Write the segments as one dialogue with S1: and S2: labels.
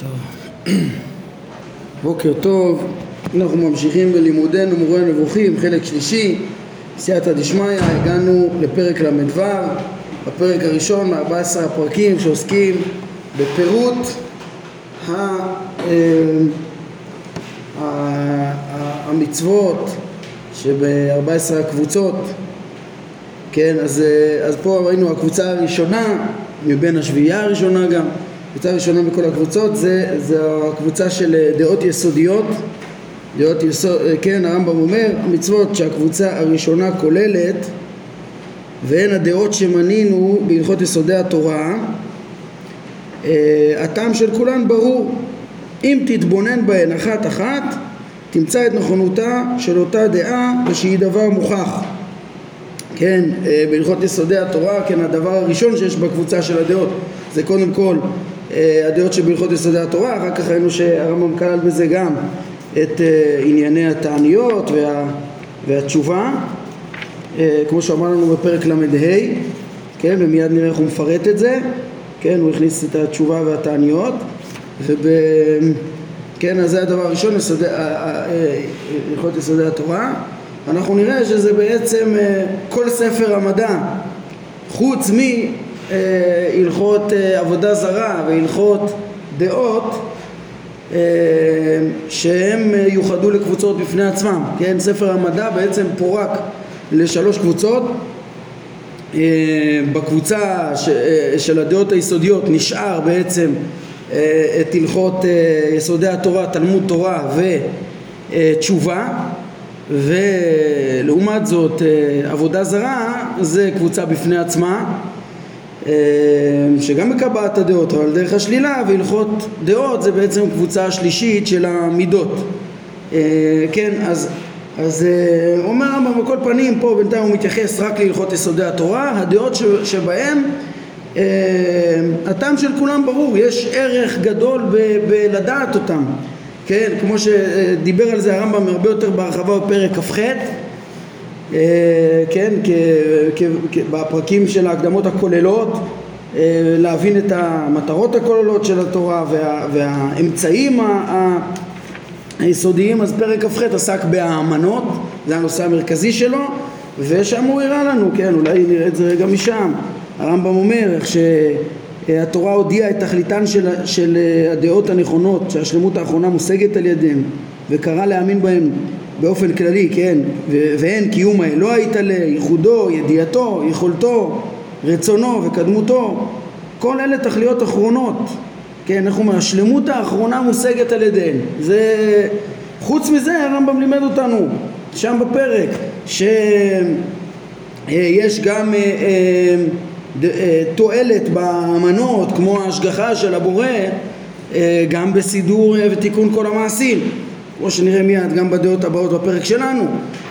S1: בוקר טוב, אנחנו ממשיכים בלימודנו מורה הנבוכים, חלק שלישי, סייעתא דשמיא, הגענו לפרק ל"ו, הפרק הראשון מ-14 הפרקים שעוסקים בפירוט ה, אה, המצוות שב-14 הקבוצות, כן, אז, אה, אז פה ראינו הקבוצה הראשונה, מבין השביעייה הראשונה גם, הקבוצה הראשונה בכל הקבוצות זה, זה הקבוצה של אה, דעות יסודיות, דעות יסוד, אה, כן הרמב"ם אומר המצוות שהקבוצה הראשונה כוללת והן הדעות שמנינו בהלכות יסודי התורה אה, הטעם של כולן ברור. אם תתבונן בהן אחת אחת תמצא את נכונותה של אותה דעה ושהיא דבר מוכח. כן, בהלכות יסודי התורה, כן, הדבר הראשון שיש בקבוצה של הדעות זה קודם כל הדעות שבהלכות יסודי התורה, אחר כך ראינו שהרמב"ם כלל בזה גם את אה, ענייני התעניות וה, והתשובה, אה, כמו שאמר לנו בפרק ל"ה, כן, ומיד נראה איך הוא מפרט את זה, כן, הוא הכניס את התשובה והתעניות, וב... כן, אז זה הדבר הראשון, הלכות יסודי התורה. אנחנו נראה שזה בעצם כל ספר המדע, חוץ מ... אה, הלכות אה, עבודה זרה והלכות דעות אה, שהם יוחדו לקבוצות בפני עצמם, כן? ספר המדע בעצם פורק לשלוש קבוצות. בקבוצה של הדעות היסודיות נשאר בעצם את הלכות יסודי התורה, תלמוד תורה ותשובה. ולעומת זאת עבודה זרה זה קבוצה בפני עצמה שגם מקבעת הדעות אבל דרך השלילה והלכות דעות זה בעצם קבוצה השלישית של המידות. אה, כן אז אז אה, אומר הרמב"ם בכל פנים פה בינתיים הוא מתייחס רק להלכות יסודי התורה הדעות שבהם הטעם של כולם ברור יש ערך גדול בלדעת אותם. כן כמו שדיבר על זה הרמב"ם הרבה יותר בהרחבה בפרק כ"ח אה, כן, בפרקים של ההקדמות הכוללות אה, להבין את המטרות הכוללות של התורה וה, והאמצעים היסודיים אז פרק כ"ח עסק באמנות זה הנושא המרכזי שלו ושם הוא הראה לנו, כן, אולי נראה את זה רגע משם. הרמב"ם אומר איך שהתורה הודיעה את תכליתן של, של הדעות הנכונות שהשלמות האחרונה מושגת על ידיהן וקרא להאמין בהן באופן כללי, כן, ואין קיום האלוה יתעלה, ייחודו, ידיעתו, יכולתו, רצונו וקדמותו, כל אלה תכליות אחרונות, כן, איך אומר, השלמות האחרונה מושגת על ידיהן, זה, חוץ מזה הרמב"ם לימד אותנו שם בפרק שיש גם אה, אה, תועלת באמנות כמו ההשגחה של הבורא אה, גם בסידור ותיקון כל המעשים כמו שנראה מיד גם בדעות הבאות בפרק שלנו,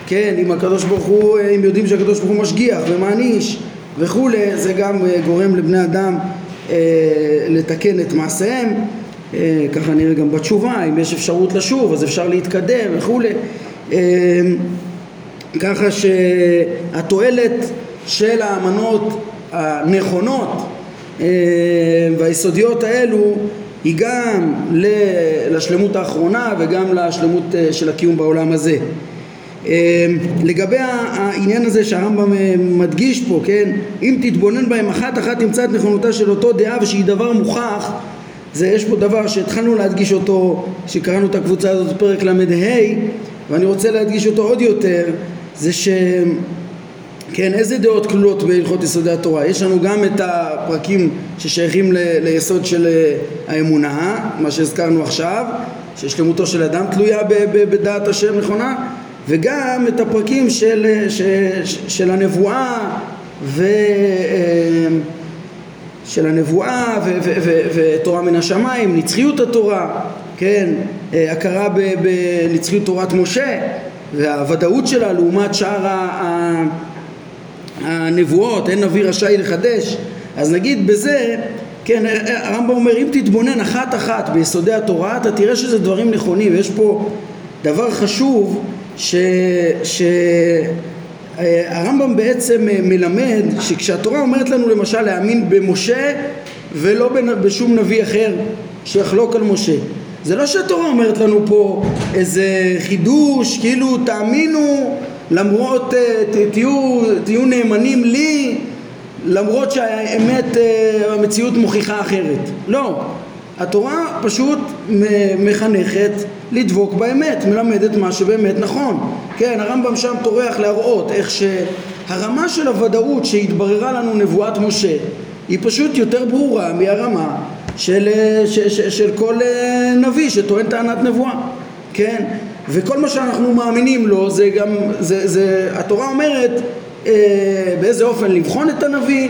S1: כן, אם הקדוש ברוך הוא, אם יודעים שהקדוש ברוך הוא משגיח ומעניש וכולי, זה גם אה, גורם לבני אדם אה, לתקן את מעשיהם, אה, ככה נראה גם בתשובה, אם יש אפשרות לשוב אז אפשר להתקדם וכולי, אה, ככה שהתועלת של האמנות הנכונות אה, והיסודיות האלו היא גם לשלמות האחרונה וגם לשלמות אה, של הקיום בעולם הזה. אה, לגבי העניין הזה שהרמב"ם אה, מדגיש פה, כן, אם תתבונן בהם אחת אחת תמצא את נכונותה של אותו דעה ושהיא דבר מוכח זה יש פה דבר שהתחלנו להדגיש אותו, שקראנו את הקבוצה הזאת בפרק ל"ה ואני רוצה להדגיש אותו עוד יותר זה ש... כן, איזה דעות כלולות בהלכות יסודי התורה? יש לנו גם את הפרקים ששייכים ל- ליסוד של אה, האמונה, מה שהזכרנו עכשיו, ששלמותו של אדם תלויה ב- ב- בדעת השם נכונה, וגם את הפרקים של, אה, ש- ש- של הנבואה ו... אה, של הנבואה ותורה מן השמיים, נצחיות התורה, כן, הכרה בנצחיות תורת משה והוודאות שלה לעומת שאר ה... הנבואות, אין נביא רשאי לחדש, אז נגיד בזה, כן, הרמב"ם אומר אם תתבונן אחת אחת ביסודי התורה אתה תראה שזה דברים נכונים, יש פה דבר חשוב ש... ש... הרמב"ם בעצם מלמד שכשהתורה אומרת לנו למשל להאמין במשה ולא בשום נביא אחר שיחלוק על משה. זה לא שהתורה אומרת לנו פה איזה חידוש, כאילו תאמינו למרות, אה, תהיו, תהיו נאמנים לי למרות שהאמת, אה, המציאות מוכיחה אחרת. לא, התורה פשוט מחנכת לדבוק באמת, מלמדת מה שבאמת נכון. כן, הרמב"ם שם טורח להראות איך שהרמה של הוודאות שהתבררה לנו נבואת משה היא פשוט יותר ברורה מהרמה של, של, של, של כל אה, נביא שטוען טענת נבואה, כן? וכל מה שאנחנו מאמינים לו זה גם, זה, זה, התורה אומרת אה, באיזה אופן לבחון את הנביא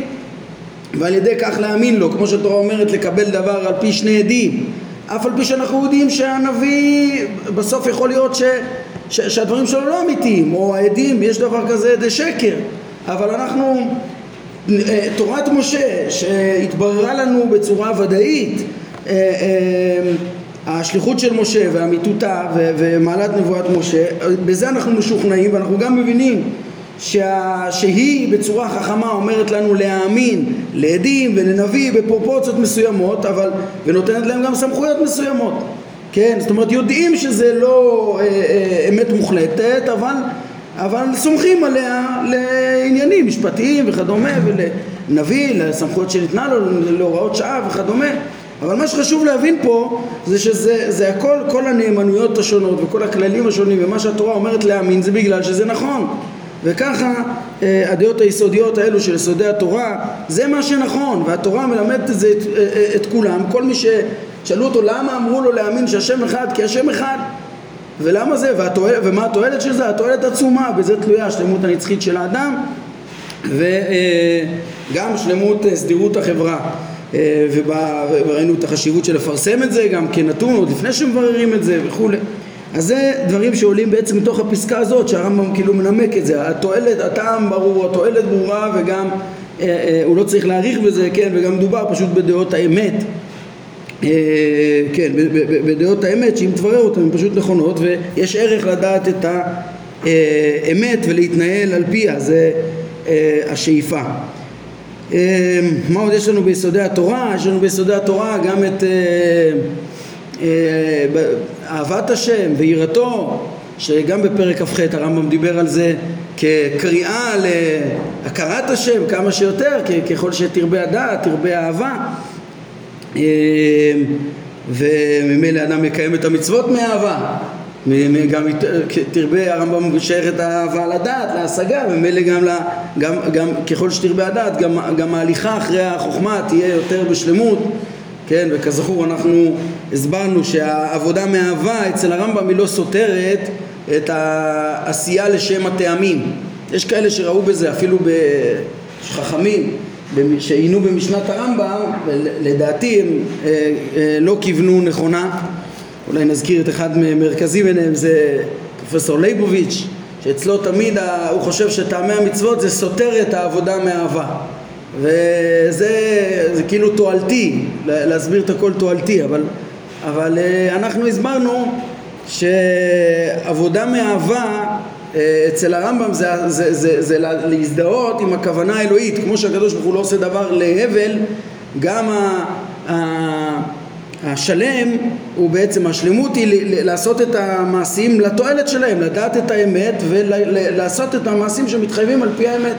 S1: ועל ידי כך להאמין לו, כמו שהתורה אומרת לקבל דבר על פי שני עדים. אף על פי שאנחנו יודעים שהנביא בסוף יכול להיות ש, ש, שהדברים שלו לא אמיתיים או העדים, יש דבר כזה עדי שקר. אבל אנחנו, אה, תורת משה שהתבררה לנו בצורה ודאית אה, השליחות של משה ואמיתותה ומעלת נבואת משה, בזה אנחנו משוכנעים ואנחנו גם מבינים שה, שהיא בצורה חכמה אומרת לנו להאמין לעדים ולנביא בפרופורציות מסוימות אבל ונותנת להם גם סמכויות מסוימות. כן זאת אומרת יודעים שזה לא אה, אה, אמת מוחלטת אבל אבל סומכים עליה לעניינים משפטיים וכדומה ולנביא לסמכויות שניתנה לו להוראות שעה וכדומה אבל מה שחשוב להבין פה זה שזה זה הכל, כל הנאמנויות השונות וכל הכללים השונים ומה שהתורה אומרת להאמין זה בגלל שזה נכון. וככה אה, הדעות היסודיות האלו של יסודי התורה זה מה שנכון והתורה מלמדת את זה את, אה, אה, את כולם. כל מי ששאלו אותו למה אמרו לו להאמין שהשם אחד? כי השם אחד. ולמה זה? והתועל, ומה התועלת של זה? התועלת עצומה בזה תלויה השלמות הנצחית של האדם וגם שלמות סדירות החברה וראינו את החשיבות של לפרסם את זה גם כנתון עוד לפני שמבררים את זה וכולי. אז זה דברים שעולים בעצם מתוך הפסקה הזאת שהרמב"ם כאילו מנמק את זה. התועלת, הטעם ברור, התועלת ברורה וגם אה, אה, הוא לא צריך להעריך בזה, כן, וגם מדובר פשוט בדעות האמת. אה, כן, בדעות האמת שאם תברר אותן הן פשוט נכונות ויש ערך לדעת את האמת ולהתנהל על פיה, זה אה, השאיפה. אה, מה עוד יש לנו ביסודי התורה? יש לנו ביסודי התורה גם את אה, אה, אהבת השם ויראתו שגם בפרק כ"ח הרמב"ם דיבר על זה כקריאה להכרת השם כמה שיותר ככל שתרבה הדעת תרבה האהבה אה, וממילא אדם מקיים את המצוות מאהבה גם תרבה הרמב"ם שייך את האהבה לדעת, להשגה, וממילא גם, גם, גם ככל שתרבה הדעת, גם, גם ההליכה אחרי החוכמה תהיה יותר בשלמות כן, וכזכור אנחנו הסברנו שהעבודה מאהבה אצל הרמב"ם היא לא סותרת את העשייה לשם הטעמים. יש כאלה שראו בזה אפילו בחכמים שעיינו במשנת הרמב"ם, ולדעתי הם אה, אה, לא כיוונו נכונה. אולי נזכיר את אחד ממרכזי ביניהם, זה פרופסור ליבוביץ', שאצלו תמיד הוא חושב שטעמי המצוות זה סותר את העבודה מאהבה. וזה כאילו תועלתי, להסביר את הכל תועלתי, אבל, אבל אה, אנחנו הסברנו שעבודה מאהבה אה, אצל הרמב"ם זה, זה, זה, זה להזדהות עם הכוונה האלוהית, כמו שהקדוש ברוך הוא לא עושה דבר להבל, גם ה, השלם הוא בעצם, השלמות היא לעשות את המעשים לתועלת שלהם, לדעת את האמת ולעשות את המעשים שמתחייבים על פי האמת.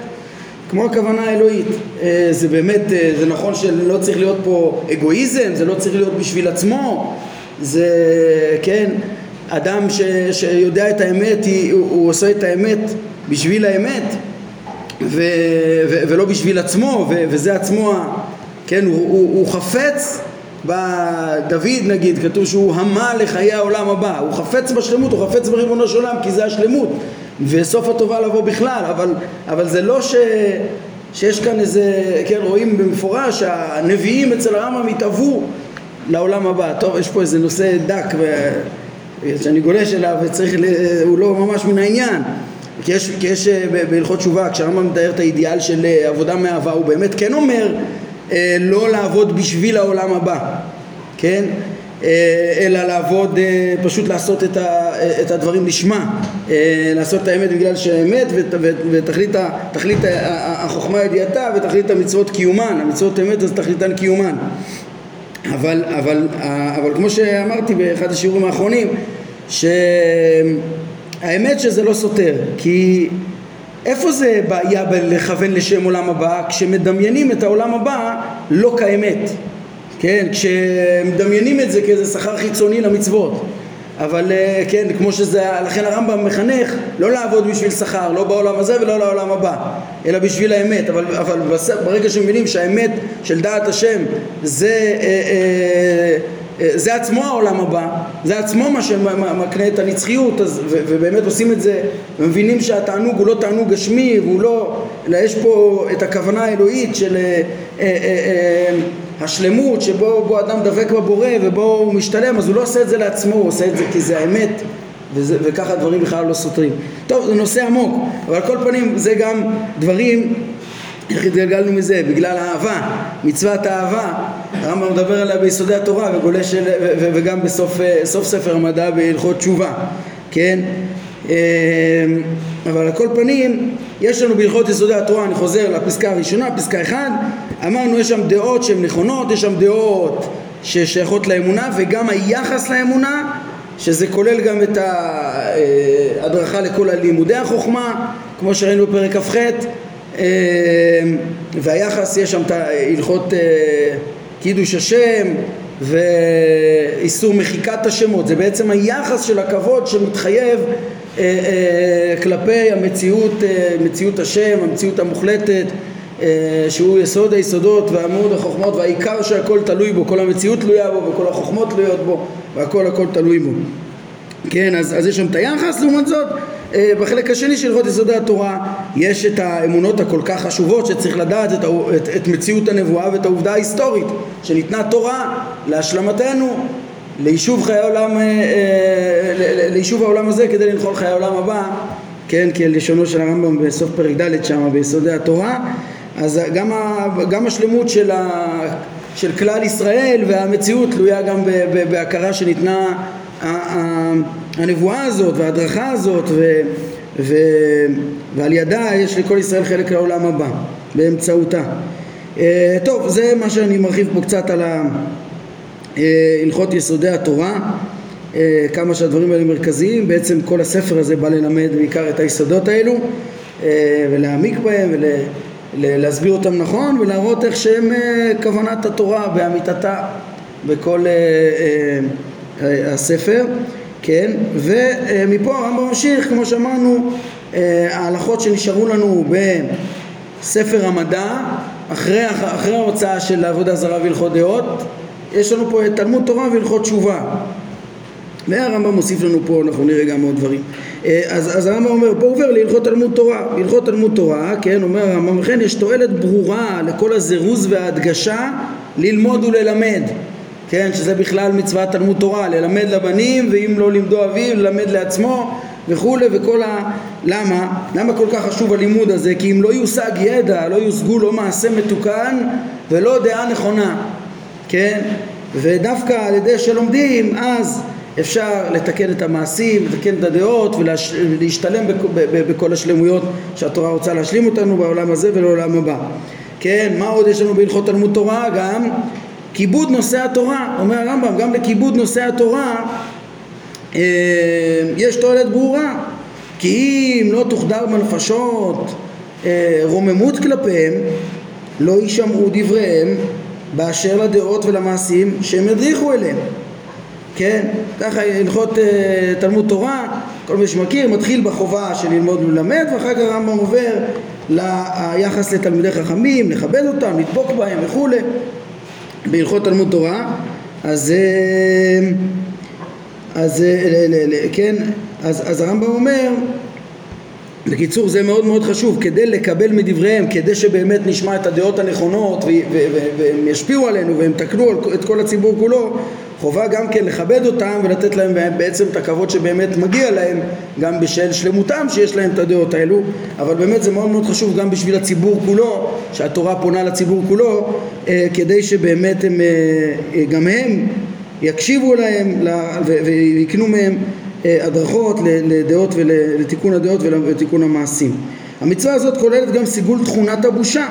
S1: כמו הכוונה האלוהית. אה, זה באמת, אה, זה נכון שלא צריך להיות פה אגואיזם, זה לא צריך להיות בשביל עצמו, זה, כן, אדם ש, שיודע את האמת, הוא, הוא עושה את האמת בשביל האמת ו, ו, ולא בשביל עצמו, ו, וזה עצמו, כן, הוא, הוא, הוא חפץ בדוד נגיד, כתוב שהוא המה לחיי העולם הבא, הוא חפץ בשלמות, הוא חפץ בריבונו של עולם כי זה השלמות וסוף הטובה לבוא בכלל, אבל, אבל זה לא ש, שיש כאן איזה, כן, רואים במפורש שהנביאים אצל הרמב"ם התאוו לעולם הבא. טוב, יש פה איזה נושא דק ו... שאני גולש אליו וצריך, הוא לא ממש מן העניין. כי יש, כי יש אה, בהלכות תשובה, כשהרמב"ם מתאר את האידיאל של אה, עבודה מאהבה, הוא באמת כן אומר לא לעבוד בשביל העולם הבא, כן? אה, אלא לעבוד, אה, פשוט לעשות את, ה, אה, את הדברים לשמה, לעשות את האמת בגלל שהאמת ותכלית תכלית החוכמה ידיעתה ותכלית המצוות קיומן, המצוות אמת אז תכליתן קיומן. אבל, אבל, אבל כמו שאמרתי באחד השיעורים האחרונים, שהאמת שזה לא סותר, כי איפה זה בעיה בלכוון לשם עולם הבא? כשמדמיינים את העולם הבא לא כאמת, כן? כשמדמיינים את זה כאיזה שכר חיצוני למצוות אבל אה, כן, כמו שזה, לכן הרמב"ם מחנך לא לעבוד בשביל שכר, לא בעולם הזה ולא לעולם הבא, אלא בשביל האמת, אבל, אבל ברגע שמבינים שהאמת של דעת השם זה, אה, אה, זה עצמו העולם הבא, זה עצמו מה שמקנה את הנצחיות, אז, ו, ובאמת עושים את זה, ומבינים שהתענוג הוא לא תענוג גשמי, והוא לא, אלא יש פה את הכוונה האלוהית של אה, אה, אה, אה, השלמות שבו אדם דבק בבורא ובו הוא משתלם אז הוא לא עושה את זה לעצמו, הוא עושה את זה כי זה האמת וזה, וככה דברים בכלל לא סותרים. טוב, זה נושא עמוק, אבל על כל פנים זה גם דברים, איך התגלגלנו מזה? בגלל האהבה, מצוות האהבה, הרמב"ם מדבר עליה ביסודי התורה וגולש, וגם בסוף ספר המדע בהלכות תשובה, כן? אמ, אבל על כל פנים יש לנו בהלכות יסודי התורה, אני חוזר לפסקה הראשונה, פסקה 1, אמרנו יש שם דעות שהן נכונות, יש שם דעות ששייכות לאמונה וגם היחס לאמונה שזה כולל גם את ההדרכה אה, לכל הלימודי החוכמה כמו שראינו בפרק כ"ח אה, והיחס יש שם הלכות אה, קידוש השם ואיסור מחיקת השמות. זה בעצם היחס של הכבוד שמתחייב אה, אה, כלפי המציאות, מציאות השם, המציאות המוחלטת שהוא יסוד היסודות ועמוד החוכמות והעיקר שהכל תלוי בו, כל המציאות תלויה בו וכל החוכמות תלויות בו והכל הכל תלוי בו. כן, אז, אז יש שם את היחס לעומת זאת בחלק השני של הלכות יסודי התורה יש את האמונות הכל כך חשובות שצריך לדעת את, את, את מציאות הנבואה ואת העובדה ההיסטורית שניתנה תורה להשלמתנו ליישוב חיי העולם, אה, אה, ליישוב העולם הזה כדי לנחול חיי העולם הבא, כן, כלשונו של הרמב"ם בסוף פרק ד' שם ביסודי התורה, אז גם, ה, גם השלמות של, ה, של כלל ישראל והמציאות תלויה גם בהכרה שניתנה הנבואה הזאת וההדרכה הזאת ו, ו, ועל ידה יש לכל ישראל חלק לעולם הבא באמצעותה. אה, טוב, זה מה שאני מרחיב פה קצת על. אה, הלכות יסודי התורה, אה, כמה שהדברים האלה מרכזיים, בעצם כל הספר הזה בא ללמד בעיקר את היסודות האלו ולהעמיק בהם ולהסביר אותם נכון ולהראות איך שהם כוונת התורה באמיתתה בכל הספר, כן, ומפה הרמב"ם ממשיך, כמו שאמרנו, ההלכות שנשארו לנו בספר המדע אחרי, אחרי ההוצאה של עבודה זרה והלכות דעות יש לנו פה את תלמוד תורה והלכות תשובה והרמב"ם מוסיף לנו פה, אנחנו נראה גם עוד דברים. אה, אז, אז הרמב"ם אומר, פה עובר להלכות תלמוד תורה. הלכות תלמוד תורה, כן, אומר הרמב"ם, וכן יש תועלת ברורה לכל הזירוז וההדגשה ללמוד וללמד. כן, שזה בכלל מצוות תלמוד תורה, ללמד לבנים, ואם לא לימדו אביו, ללמד לעצמו וכולי, וכל ה... למה? למה כל כך חשוב הלימוד הזה? כי אם לא יושג ידע, לא יושגו לא מעשה מתוקן ולא דעה נכונה. כן? ודווקא על ידי שלומדים אז אפשר לתקן את המעשים, לתקן את הדעות ולהשתלם בכל השלמויות שהתורה רוצה להשלים אותנו בעולם הזה ולעולם הבא. כן, מה עוד יש לנו בהלכות תלמוד תורה? גם כיבוד נושא התורה, אומר הרמב"ם, גם לכיבוד נושא התורה אה, יש תועלת ברורה. כי אם לא תוחדר בנפשות אה, רוממות כלפיהם לא יישמעו דבריהם באשר לדעות ולמעשים שהם הדריכו אליהם. כן, ככה הלכות uh, תלמוד תורה, כל מי שמכיר, מתחיל בחובה של ללמוד וללמד ואחר כך הרמב"ם עובר ליחס לתלמידי חכמים, לכבד אותם, לדבוק בהם וכולי בהלכות תלמוד תורה אז, אה, אז, אה, כן, אז, אז הרמב"ם אומר בקיצור זה מאוד מאוד חשוב כדי לקבל מדבריהם כדי שבאמת נשמע את הדעות הנכונות והם ישפיעו עלינו והם תקנו את כל הציבור כולו חובה גם כן לכבד אותם ולתת להם בעצם את הכבוד שבאמת מגיע להם גם בשל שלמותם שיש להם את הדעות האלו אבל באמת זה מאוד מאוד חשוב גם בשביל הציבור כולו שהתורה פונה לציבור כולו אה, כדי שבאמת הם, אה, גם הם יקשיבו להם ויקנו מהם אה, הדרכות לדעות ולתיקון הדעות ולתיקון המעשים. המצווה הזאת כוללת גם סיגול תכונת הבושה.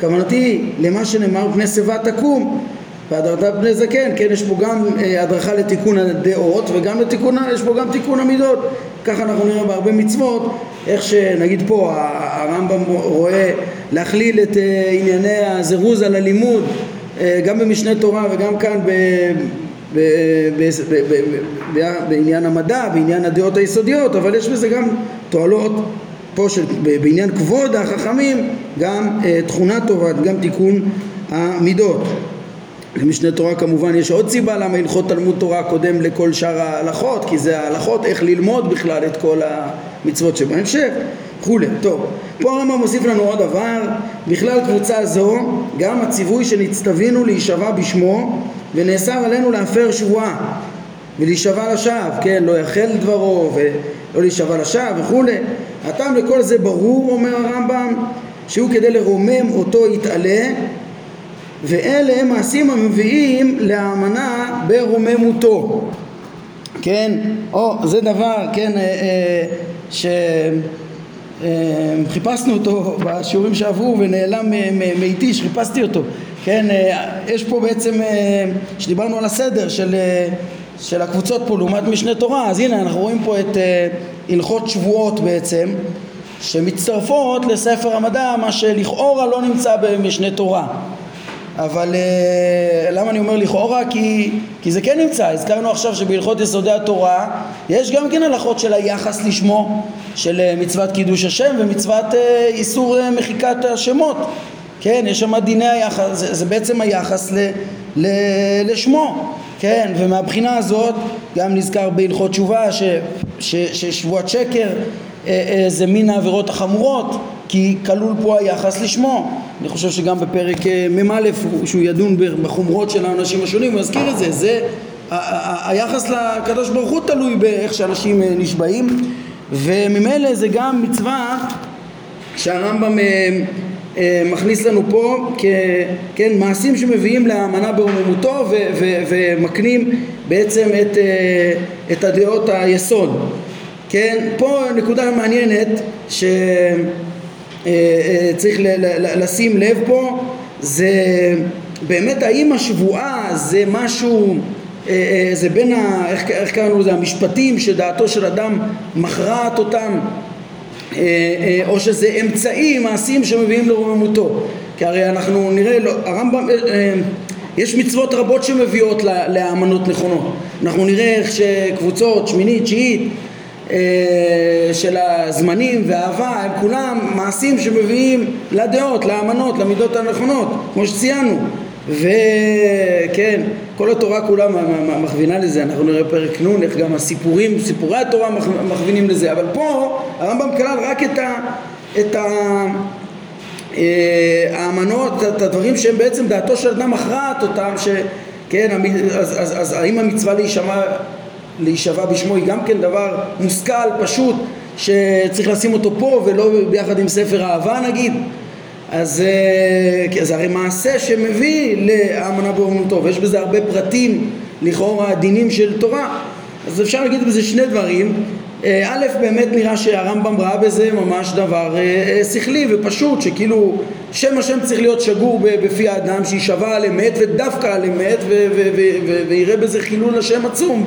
S1: כוונתי למה שנאמר פני שיבה תקום והדרת פני זקן, כן, יש פה גם אה, הדרכה לתיקון הדעות וגם לתיקון, יש פה גם תיקון המידות. ככה אנחנו נראה בהרבה מצוות, איך שנגיד פה הרמב"ם רואה להכליל את אה, ענייני הזירוז על הלימוד אה, גם במשנה תורה וגם כאן ב... בעניין המדע, בעניין הדעות היסודיות, אבל יש בזה גם תועלות פה של, בעניין כבוד החכמים, גם אה, תכונה טובה, גם תיקון המידות. למשנה תורה כמובן יש עוד סיבה למה הלכות תלמוד תורה קודם לכל שאר ההלכות, כי זה ההלכות איך ללמוד בכלל את כל המצוות שבהמשך וכולי. טוב, פה הרמב"ם מוסיף לנו עוד דבר, בכלל קבוצה זו גם הציווי שנצטווינו להישבע בשמו ונאסר עלינו להפר שבועה ולהישבע לשווא, כן, לא יחל דברו ולא להישבע לשווא וכולי. הטעם לכל זה ברור, אומר הרמב"ם, שהוא כדי לרומם אותו יתעלה ואלה הם מעשים המביאים להאמנה ברוממותו. כן, או זה דבר, כן, אה, אה, שחיפשנו אותו בשיעורים שעברו ונעלם מאיתי שחיפשתי אותו. כן, אה, יש פה בעצם, שדיברנו על הסדר של, של הקבוצות פה לעומת משנה תורה אז הנה אנחנו רואים פה את הלכות שבועות בעצם שמצטרפות לספר המדע מה שלכאורה לא נמצא במשנה תורה אבל uh, למה אני אומר לכאורה? כי, כי זה כן נמצא, הזכרנו עכשיו שבהלכות יסודי התורה יש גם כן הלכות של היחס לשמו, של uh, מצוות קידוש השם ומצוות uh, איסור מחיקת השמות, כן, יש שם דיני היחס, זה, זה בעצם היחס ל, ל, לשמו, כן, ומהבחינה הזאת גם נזכר בהלכות תשובה ש, ש, ששבועת שקר זה מן העבירות החמורות כי כלול פה היחס לשמו. אני חושב שגם בפרק אה, מ"א שהוא ידון בחומרות של האנשים השונים הוא יזכיר את זה. זה היחס לקדוש ברוך הוא תלוי באיך שאנשים אה, נשבעים וממילא זה גם מצווה שהרמב"ם אה, מכניס לנו פה כן, מעשים שמביאים לאמנה ברוממותו ומקנים בעצם את, את הדעות היסוד. כן, פה נקודה מעניינת ש... אה, אה, צריך לשים לב פה זה באמת האם השבועה זה משהו אה, זה בין ה... איך, איך קראנו לזה? המשפטים שדעתו של אדם מכרעת אותם או שזה אמצעי מעשים שמביאים לרוממותו כי הרי אנחנו נראה, לא, הרמב"ם, יש מצוות רבות שמביאות לאמנות נכונות אנחנו נראה איך שקבוצות, שמינית, תשיעית של הזמנים והאהבה הם כולם מעשים שמביאים לדעות, לאמנות, למידות הנכונות כמו שציינו. וכן, כל התורה כולה מכווינה לזה, אנחנו נראה פרק נ' איך גם הסיפורים, סיפורי התורה מכווינים לזה, אבל פה הרמב"ם כלל רק את, ה, את ה, אה, האמנות, את הדברים שהם בעצם דעתו של אדם מכרעת אותם, שכן, אז, אז, אז האם המצווה להישמע להישבע בשמו היא גם כן דבר מושכל, פשוט, שצריך לשים אותו פה ולא ביחד עם ספר אהבה נגיד. אז אה, זה הרי מעשה שמביא לאמנה באומנותו ויש בזה הרבה פרטים לכאורה דינים של תורה. אז אפשר להגיד בזה שני דברים. אה, א', באמת נראה שהרמב"ם ראה בזה ממש דבר אה, שכלי ופשוט, שכאילו שם השם צריך להיות שגור בפי האדם, שיישבע על אמת ודווקא על אמת ויראה בזה חילול השם עצום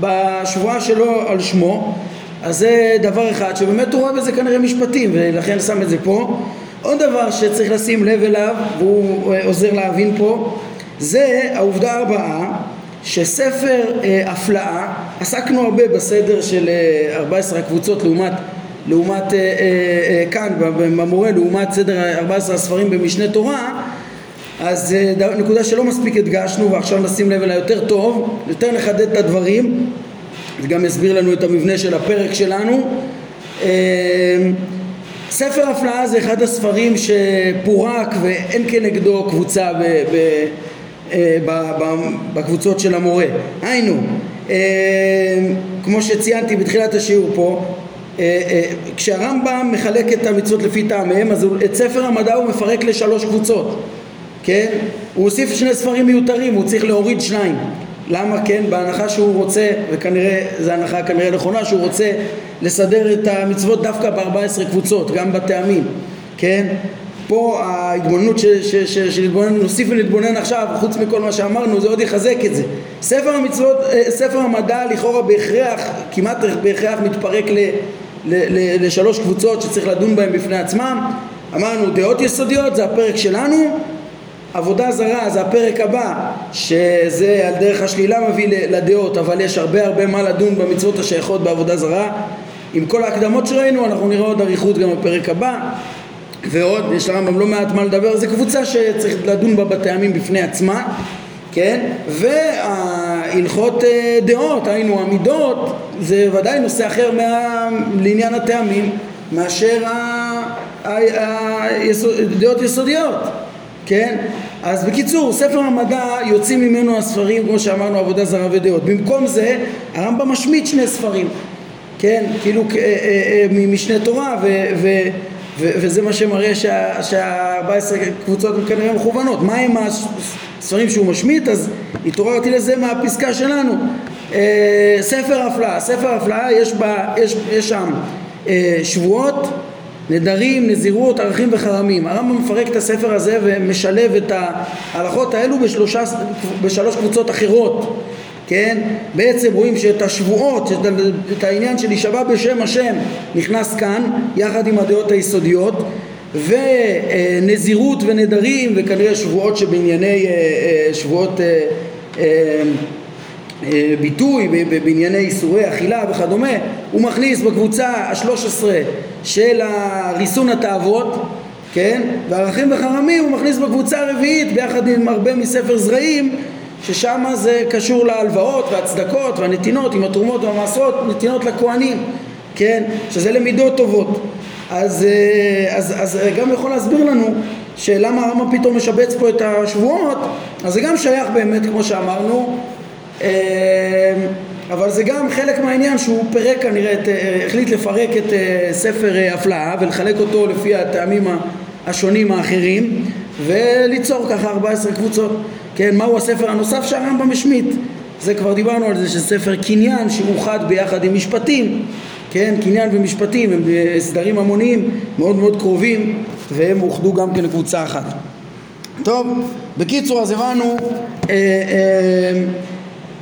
S1: בשבועה שלו על שמו אז זה דבר אחד שבאמת הוא רואה בזה כנראה משפטים ולכן שם את זה פה. עוד דבר שצריך לשים לב אליו והוא עוזר להבין פה זה העובדה הבאה שספר אה, הפלאה עסקנו הרבה בסדר של אה, 14 הקבוצות לעומת לעומת אה, אה, אה, כאן במורה לעומת סדר 14 הספרים במשנה תורה אז אה, נקודה שלא מספיק הדגשנו ועכשיו נשים לב אליה יותר טוב, יותר נחדד את הדברים, זה גם יסביר לנו את המבנה של הפרק שלנו. אה, ספר הפלאה זה אחד הספרים שפורק ואין כנגדו קבוצה ב, ב, אה, ב, ב, בקבוצות של המורה. היינו, כמו שציינתי בתחילת השיעור פה, כשהרמב"ם מחלק את המצוות לפי טעמיהם אז את ספר המדע הוא מפרק לשלוש קבוצות כן? הוא הוסיף שני ספרים מיותרים, הוא צריך להוריד שניים. למה כן? בהנחה שהוא רוצה, וכנראה, זו הנחה כנראה נכונה, שהוא רוצה לסדר את המצוות דווקא ב-14 קבוצות, גם בטעמים, כן? פה ההתבוננות שנוסיף ונתבונן עכשיו, חוץ מכל מה שאמרנו, זה עוד יחזק את זה. ספר המצוות, אה, ספר המדע לכאורה בהכרח, כמעט בהכרח מתפרק ל, ל, ל, לשלוש קבוצות שצריך לדון בהן בפני עצמם. אמרנו דעות יסודיות, זה הפרק שלנו, עבודה זרה זה הפרק הבא שזה על דרך השלילה מביא לדעות אבל יש הרבה הרבה מה לדון במצוות השייכות בעבודה זרה. עם כל ההקדמות שראינו אנחנו נראה עוד אריכות גם בפרק הבא ועוד, יש לרמב"ם לא מעט מה לדבר, זו קבוצה שצריך לדון בה בטעמים בפני עצמה, כן? וההלכות אה, דעות, היינו המידות, זה ודאי נושא אחר מה... לעניין הטעמים מאשר הדעות יסודיות, כן? אז בקיצור, ספר המדע יוצאים ממנו הספרים, כמו שאמרנו, עבודה זרה ודעות. במקום זה, הרמב"ם משמיט שני ספרים, כן? כאילו אה, אה, ממשנה תורה ו... ו- וזה מה שמראה שה-14 קבוצות הן כנראה מכוונות. מה עם הספרים שהוא משמיט? אז התעוררתי לזה מהפסקה שלנו. אה, ספר הפלאה, ספר הפלאה יש, יש, יש שם אה, שבועות, נדרים, נזירות, ערכים וחרמים. הרמב"ם מפרק את הספר הזה ומשלב את ההלכות האלו בשלושה, בשלוש קבוצות אחרות. כן? בעצם רואים שאת השבועות, את העניין של להישבע בשם השם נכנס כאן יחד עם הדעות היסודיות ונזירות ונדרים וכנראה שבועות שבענייני אה, אה, שבועות אה, ביטוי בענייני איסורי אכילה וכדומה הוא מכניס בקבוצה השלוש עשרה של ריסון התאוות כן? וערכים וחרמים הוא מכניס בקבוצה הרביעית ביחד עם הרבה מספר זרעים ששם זה קשור להלוואות והצדקות והנתינות עם התרומות והמעשרות, נתינות לכהנים, כן? שזה למידות טובות. אז, אה, אז, אז גם יכול להסביר לנו שלמה הרמב"ם פתאום משבץ פה את השבועות, אז זה גם שייך באמת כמו שאמרנו, אה, אבל זה גם חלק מהעניין שהוא פירק כנראה, את, אה, החליט לפרק את ספר הפלאה ולחלק אותו לפי הטעמים השונים האחרים וליצור ככה 14 קבוצות. כן, מהו הספר הנוסף שהרמב"ם השמיט? זה כבר דיברנו על זה שספר קניין שאוחד ביחד עם משפטים, כן, קניין ומשפטים הם סדרים המוניים מאוד מאוד קרובים והם אוחדו גם כן לקבוצה אחת. טוב, בקיצור אז הבנו אה, אה,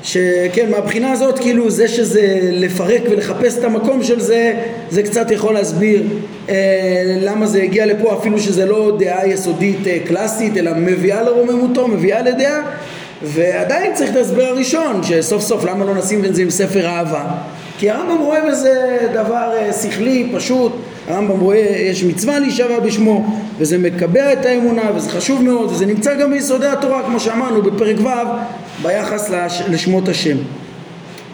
S1: שכן מהבחינה הזאת כאילו זה שזה לפרק ולחפש את המקום של זה זה קצת יכול להסביר אה, למה זה הגיע לפה אפילו שזה לא דעה יסודית אה, קלאסית אלא מביאה לרוממותו, מביאה לדעה. ועדיין צריך את ההסבר הראשון שסוף סוף למה לא נשים את זה עם ספר אהבה כי הרמב"ם רואה בזה דבר אה, שכלי, פשוט. הרמב"ם רואה, יש מצווה להישבע בשמו וזה מקבע את האמונה וזה חשוב מאוד וזה נמצא גם ביסודי התורה כמו שאמרנו בפרק ו' ביחס לש, לשמות השם.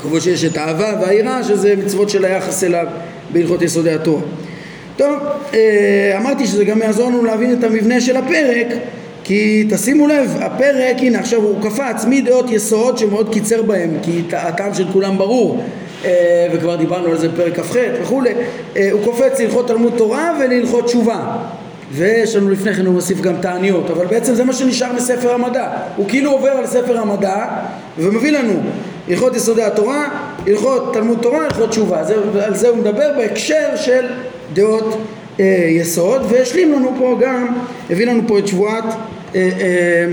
S1: כמו שיש את האהבה והיראה שזה מצוות של היחס אליו בהלכות יסודי התורה. טוב, אה, אמרתי שזה גם יעזור לנו להבין את המבנה של הפרק כי תשימו לב, הפרק, הנה עכשיו הוא קפץ מדעות יסוד שמאוד קיצר בהם כי הטעם של כולם ברור וכבר דיברנו על זה בפרק כ"ח וכולי, אה, הוא קופץ להלכות תלמוד תורה ולהלכות תשובה. ויש לנו לפני כן הוא מוסיף גם תעניות אבל בעצם זה מה שנשאר מספר המדע. הוא כאילו עובר על ספר המדע ומביא לנו הלכות יסודי התורה, הלכות תלמוד תורה, הלכות תשובה. זה, על זה הוא מדבר בהקשר של דעות אה, יסוד והשלים לנו פה גם, הביא לנו פה את שבועת אה, אה,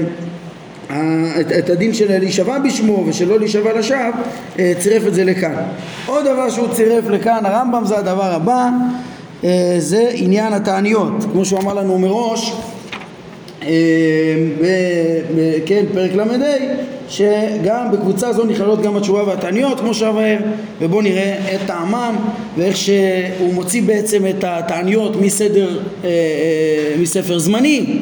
S1: את, את הדין של להישבע בשמו ושלא להישבע לשווא, אה, צירף את זה לכאן. עוד דבר שהוא צירף לכאן, הרמב"ם זה הדבר הבא, אה, זה עניין התעניות. כמו שהוא אמר לנו מראש, אה, כן, פרק ל"ה, שגם בקבוצה זו נכללות גם התשובה והתעניות כמו שהבהר ובואו נראה את טעמם ואיך שהוא מוציא בעצם את התעניות מסדר, מספר זמני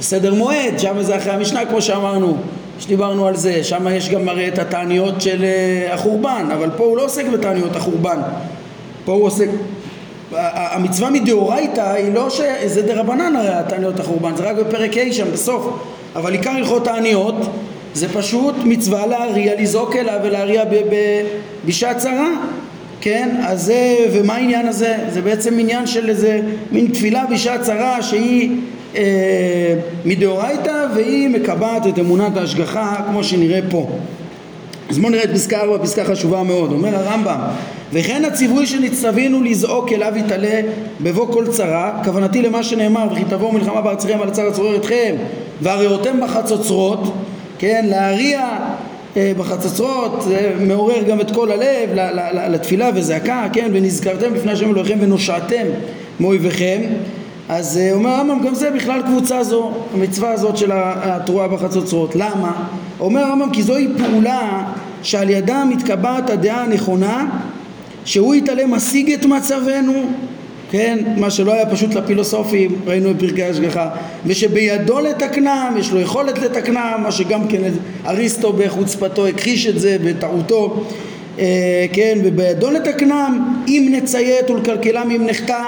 S1: בסדר מועד, שם זה אחרי המשנה כמו שאמרנו, שדיברנו על זה, שם יש גם הרי את התעניות של אה, החורבן, אבל פה הוא לא עוסק בתעניות החורבן, פה הוא עוסק, המצווה מדאורייתא היא לא ש... זה דרבנן הרי התעניות החורבן, זה רק בפרק ה' שם בסוף, אבל עיקר הלכות תעניות זה פשוט מצווה להריע, לזעוק אליו ולהריע בשעת צרה כן, אז זה, ומה העניין הזה? זה בעצם עניין של איזה מין תפילה בשעת צרה שהיא אה, מדאורייתא והיא מקבעת את אמונת ההשגחה כמו שנראה פה. אז בואו נראה את פסקה 4, פסקה חשובה מאוד. אומר הרמב"ם, וכן הציווי שנצטווינו לזעוק אליו יתעלה בבוא כל צרה, כוונתי למה שנאמר, וכי תבואו מלחמה בארצכם על הצער הצורר אתכם, והריאותם בחצוצרות, כן, להריע אה, בחצוצרות, זה מעורר גם את כל הלב לתפילה וזעקה, כן, ונזכרתם בפני השם אלוהיכם ונושעתם מאויביכם אז אה, אומר הרמב"ם גם זה בכלל קבוצה זו, המצווה הזאת של התרועה בחצוצרות. למה? אומר הרמב"ם כי זוהי פעולה שעל ידה מתקבעת הדעה הנכונה שהוא יתעלה משיג את מצבנו כן, מה שלא היה פשוט לפילוסופים, ראינו בפרקי השגחה, ושבידו לתקנם, יש לו יכולת לתקנם, מה שגם כן אריסטו בחוצפתו הכחיש את זה בטעותו, כן, ובידו לתקנם אם נציית ולקלקלם אם נחטא.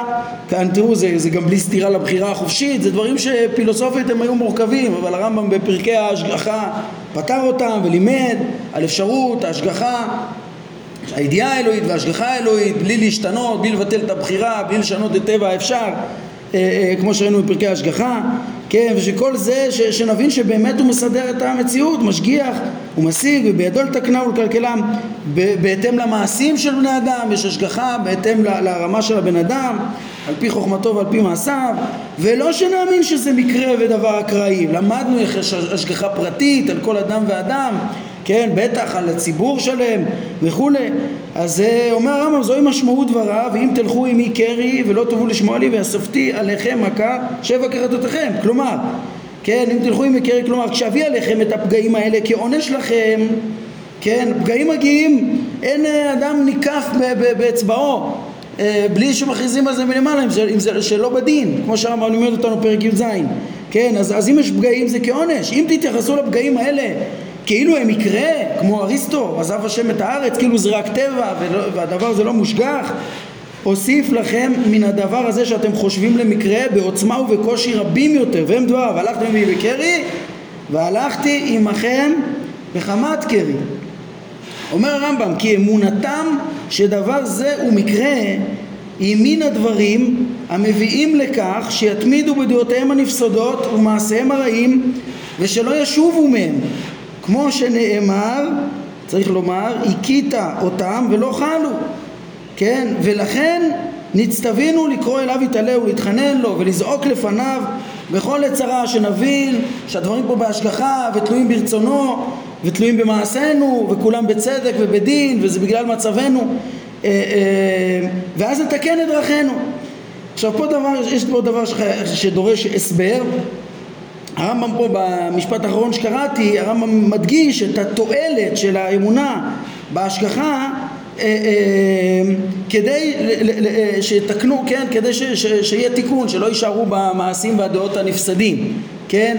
S1: כאן תראו זה, זה גם בלי סתירה לבחירה החופשית זה דברים שפילוסופית הם היו מורכבים אבל הרמב"ם בפרקי ההשגחה פתר אותם ולימד על אפשרות ההשגחה הידיעה האלוהית וההשגחה האלוהית בלי להשתנות, בלי לבטל את הבחירה, בלי לשנות את טבע האפשר אה, אה, כמו שראינו בפרקי ההשגחה. כן, ושכל זה, ש, שנבין שבאמת הוא מסדר את המציאות, משגיח, הוא משיג, ובידו לתקנה ולקלקלם בהתאם למעשים של בני אדם, יש השגחה בהתאם לרמה של הבן אדם, על פי חוכמתו ועל פי מעשיו, ולא שנאמין שזה מקרה ודבר אקראי, למדנו איך יש השגחה פרטית על כל אדם ואדם, כן, בטח על הציבור שלם וכולי. אז אה, אומר הרמב"ם זוהי משמעות דבריו ואם תלכו עמי קרי ולא תבואו לשמוע לי ואספתי עליכם מכה שבע כרתותיכם. כלומר כן אם תלכו עמי קרי כלומר כשאביא עליכם את הפגעים האלה כעונש לכם כן פגעים מגיעים אין אה, אדם ניקף באצבעו אה, בלי שמכריזים על זה מלמעלה אם זה, אם זה שלא בדין כמו שהרמב"ם לימד אותנו פרק י"ז כן אז, אז אם יש פגעים זה כעונש אם תתייחסו לפגעים האלה כאילו הם מקרה, כמו אריסטו, עזב השם את הארץ, כאילו זה רק טבע והדבר הזה לא מושגח. אוסיף לכם מן הדבר הזה שאתם חושבים למקרה בעוצמה ובקושי רבים יותר, והם דבריו, הלכתם עמי בקרי והלכתי עמכם בחמת קרי. אומר הרמב"ם כי אמונתם שדבר זה הוא מקרה היא מן הדברים המביאים לכך שיתמידו בדעותיהם הנפסודות ומעשיהם הרעים ושלא ישובו מהם. כמו שנאמר, צריך לומר, הכית אותם ולא חלו, כן? ולכן נצטווינו לקרוא אליו יתעלה ולהתחנן לו ולזעוק לפניו בכל הצרה שנבין שהדברים פה בהשגחה ותלויים ברצונו ותלויים במעשינו וכולם בצדק ובדין וזה בגלל מצבנו אה, אה, ואז נתקן את דרכינו עכשיו פה דבר, יש פה דבר שדורש הסבר הרמב"ם פה במשפט האחרון שקראתי, הרמב"ם מדגיש את התועלת של האמונה בהשגחה כדי שיתקנו, כן, כדי שיהיה תיקון, שלא יישארו במעשים והדעות הנפסדים, כן?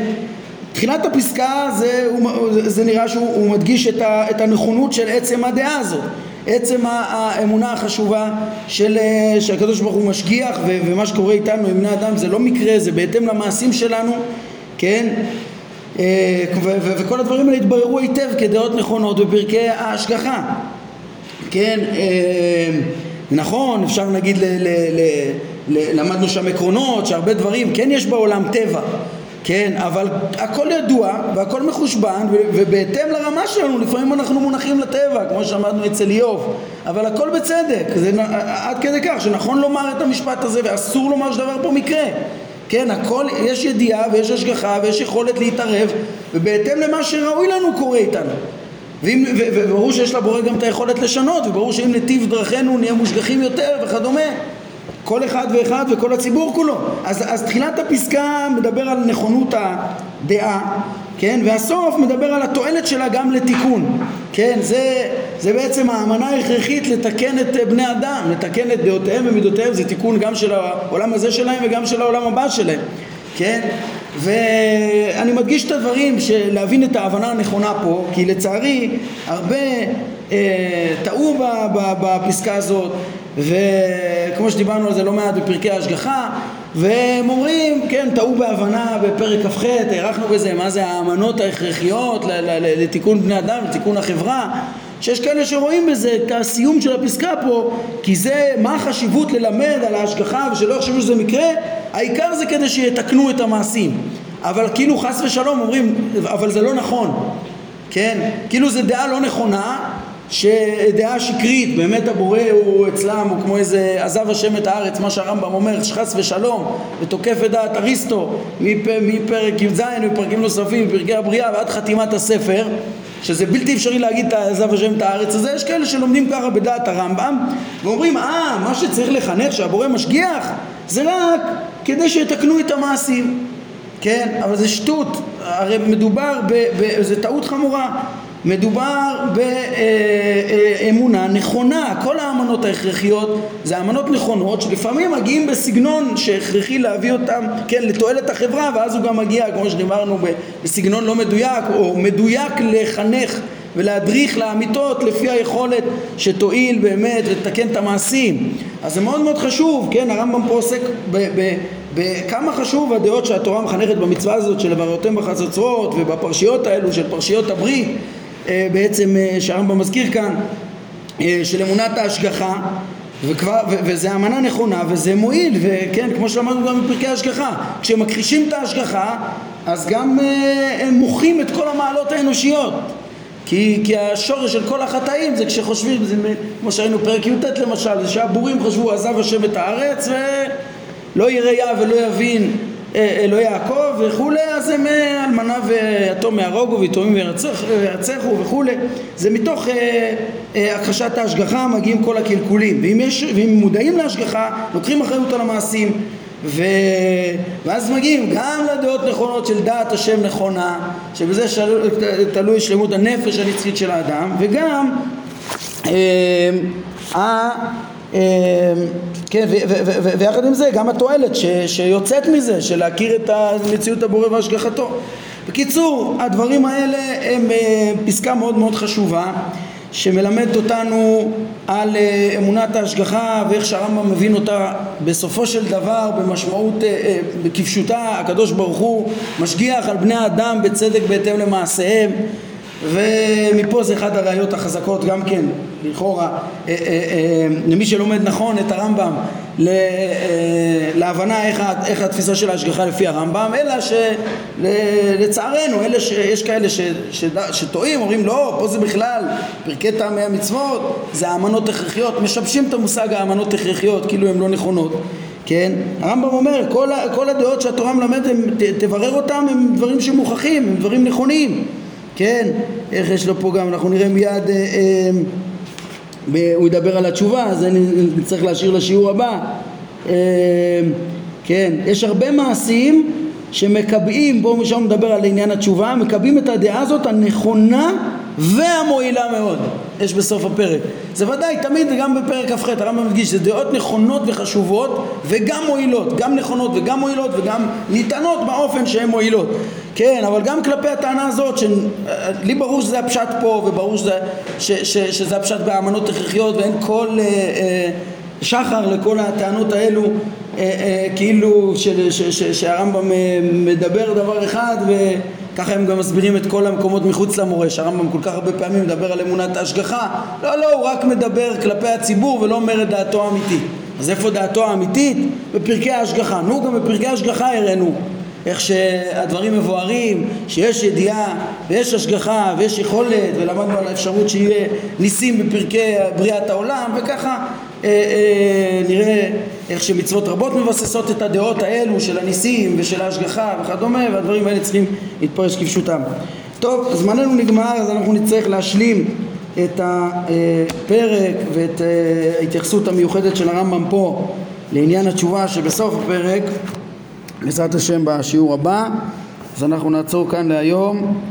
S1: תחילת הפסקה זה, זה נראה שהוא מדגיש את, ה, את הנכונות של עצם הדעה הזאת עצם האמונה החשובה של שהקדוש ברוך הוא משגיח ומה שקורה איתנו עם בני אדם זה לא מקרה זה בהתאם למעשים שלנו כן? אה, וכל הדברים האלה התבררו היטב כדעות נכונות בפרקי ההשגחה, כן? אה, נכון, אפשר להגיד, ל, ל, ל, ל, למדנו שם עקרונות, שהרבה דברים, כן יש בעולם טבע, כן, אבל הכל ידוע והכל מחושבן ובהתאם לרמה שלנו לפעמים אנחנו מונחים לטבע כמו שאמרנו אצל איוב אבל הכל בצדק זה עד כדי כך שנכון לומר את המשפט הזה ואסור לומר שדבר פה מקרה כן, הכל, יש ידיעה ויש השגחה ויש יכולת להתערב ובהתאם למה שראוי לנו קורה איתנו ואם, ו, ו, וברור שיש לבורא גם את היכולת לשנות וברור שאם נתיב דרכינו נהיה מושגחים יותר וכדומה כל אחד ואחד וכל הציבור כולו אז, אז תחילת הפסקה מדבר על נכונות הדעה כן? והסוף מדבר על התועלת שלה גם לתיקון, כן? זה, זה בעצם האמנה ההכרחית לתקן את בני אדם, לתקן את דעותיהם ומידותיהם, זה תיקון גם של העולם הזה שלהם וגם של העולם הבא שלהם, כן? ואני מדגיש את הדברים, להבין את ההבנה הנכונה פה, כי לצערי הרבה אה, טעו בפסקה הזאת, וכמו שדיברנו על זה לא מעט בפרקי ההשגחה, והם אומרים, כן, טעו בהבנה בפרק כ"ח, הארכנו בזה, מה זה האמנות ההכרחיות לתיקון בני אדם, לתיקון החברה, שיש כאלה שרואים בזה את הסיום של הפסקה פה, כי זה, מה החשיבות ללמד על ההשגחה ושלא יחשבו שזה מקרה, העיקר זה כדי שיתקנו את המעשים. אבל כאילו חס ושלום אומרים, אבל זה לא נכון. כן? כאילו זו דעה לא נכונה, שדעה שקרית, באמת הבורא הוא אצלם, הוא כמו איזה עזב השם את הארץ, מה שהרמב"ם אומר, שחס ושלום, ותוקף את דעת אריסטו מפרק י"ז ופרקים נוספים, פרקי הבריאה ועד חתימת הספר, שזה בלתי אפשרי להגיד את עזב השם את הארץ הזה, יש כאלה שלומדים ככה בדעת הרמב"ם ואומרים, אה, מה שצריך לחנך שהבורא משגיח זה רק כדי שיתקנו את המעשים, כן? אבל זה שטות, הרי מדובר, זו טעות חמורה מדובר באמונה נכונה, כל האמנות ההכרחיות זה אמנות נכונות שלפעמים מגיעים בסגנון שהכרחי להביא אותם, כן, לתועלת החברה ואז הוא גם מגיע, כמו שדיברנו, בסגנון לא מדויק או מדויק לחנך ולהדריך לאמיתות לפי היכולת שתועיל באמת לתקן את המעשים. אז זה מאוד מאוד חשוב, כן, הרמב"ם פה עוסק בכמה חשוב הדעות שהתורה מחנכת במצווה הזאת של לבראתם בחצוצרות ובפרשיות האלו של פרשיות הברית בעצם אה, שהרמב"ם מזכיר כאן אה, של אמונת ההשגחה וכבר, ו, וזה אמנה נכונה וזה מועיל וכן כמו שלמדנו גם בפרקי ההשגחה כשמכחישים את ההשגחה אז גם הם מוחים את כל המעלות האנושיות. כי, כי השורש של כל החטאים זה כשחושבים, זה כמו שהיינו פרק י"ט למשל, זה שהבורים חשבו עזב השם את הארץ ולא יראה ולא יבין אלוהי יעקב וכולי, אז הם אה, אלמנה ויתום יהרוגו ויתומים וירצחו וכולי. זה מתוך אה, אה, הכחשת ההשגחה מגיעים כל הקלקולים. ואם, יש, ואם מודעים להשגחה, לוקחים אחריות על המעשים. ו... ואז מגיעים גם לדעות נכונות של דעת השם נכונה, שבזה של... תלוי שלמות הנפש הנצחית של האדם, וגם אה, כן, ויחד עם זה גם התועלת שיוצאת מזה, של להכיר את המציאות הבורא והשגחתו. בקיצור, הדברים האלה הם אה, פסקה מאוד מאוד חשובה שמלמדת אותנו על אה, אמונת ההשגחה ואיך שהרמב"ם מבין אותה בסופו של דבר במשמעות, אה, כפשוטה, הקדוש ברוך הוא משגיח על בני האדם בצדק בהתאם למעשיהם ומפה זה אחד הראיות החזקות גם כן, לכאורה, אה, אה, אה, למי שלומד נכון את הרמב"ם להבנה איך, איך התפיסה של ההשגחה לפי הרמב"ם, אלא שלצערנו, אלה שיש כאלה ש, ש, שטועים, אומרים לא, פה זה בכלל פרקי טעמי המצוות, זה האמנות הכרחיות, משבשים את המושג האמנות הכרחיות כאילו הן לא נכונות כן? הרמב"ם אומר, כל, כל הדעות שהתורה מלמדת, תברר אותם, הם דברים שמוכחים, הם דברים נכונים כן, איך יש לו פה גם, אנחנו נראה מיד, אה, אה, הוא ידבר על התשובה, אז אני צריך להשאיר לשיעור הבא. אה, כן, יש הרבה מעשים שמקבעים, בואו שם נדבר על עניין התשובה, מקבעים את הדעה הזאת הנכונה והמועילה מאוד, יש בסוף הפרק. זה ודאי, תמיד, גם בפרק כ"ח, הרמב"ם מדגיש, זה דעות נכונות וחשובות וגם מועילות, גם נכונות וגם מועילות וגם ניתנות באופן שהן מועילות. כן, אבל גם כלפי הטענה הזאת, שלי ברור שזה הפשט פה וברור שזה, ש, ש, שזה הפשט באמנות הכרחיות ואין כל אה, אה, שחר לכל הטענות האלו אה, אה, כאילו ש, ש, שהרמב"ם אה, מדבר דבר אחד וככה הם גם מסבירים את כל המקומות מחוץ למורש, הרמב"ם כל כך הרבה פעמים מדבר על אמונת ההשגחה, לא לא, הוא רק מדבר כלפי הציבור ולא אומר את דעתו האמיתית. אז איפה דעתו האמיתית? בפרקי ההשגחה, נו גם בפרקי ההשגחה הראינו איך שהדברים מבוארים, שיש ידיעה ויש השגחה ויש יכולת ולמדנו על האפשרות שיהיה ניסים בפרקי בריאת העולם וככה נראה איך שמצוות רבות מבססות את הדעות האלו של הניסים ושל ההשגחה וכדומה והדברים האלה צריכים להתפרש כפשוטם. טוב, זמננו נגמר אז אנחנו נצטרך להשלים את הפרק ואת אה, ההתייחסות המיוחדת של הרמב"ם פה לעניין התשובה שבסוף הפרק בעזרת השם בשיעור הבא. אז אנחנו נעצור כאן להיום.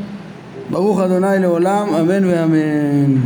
S1: ברוך אדוני לעולם אמן ואמן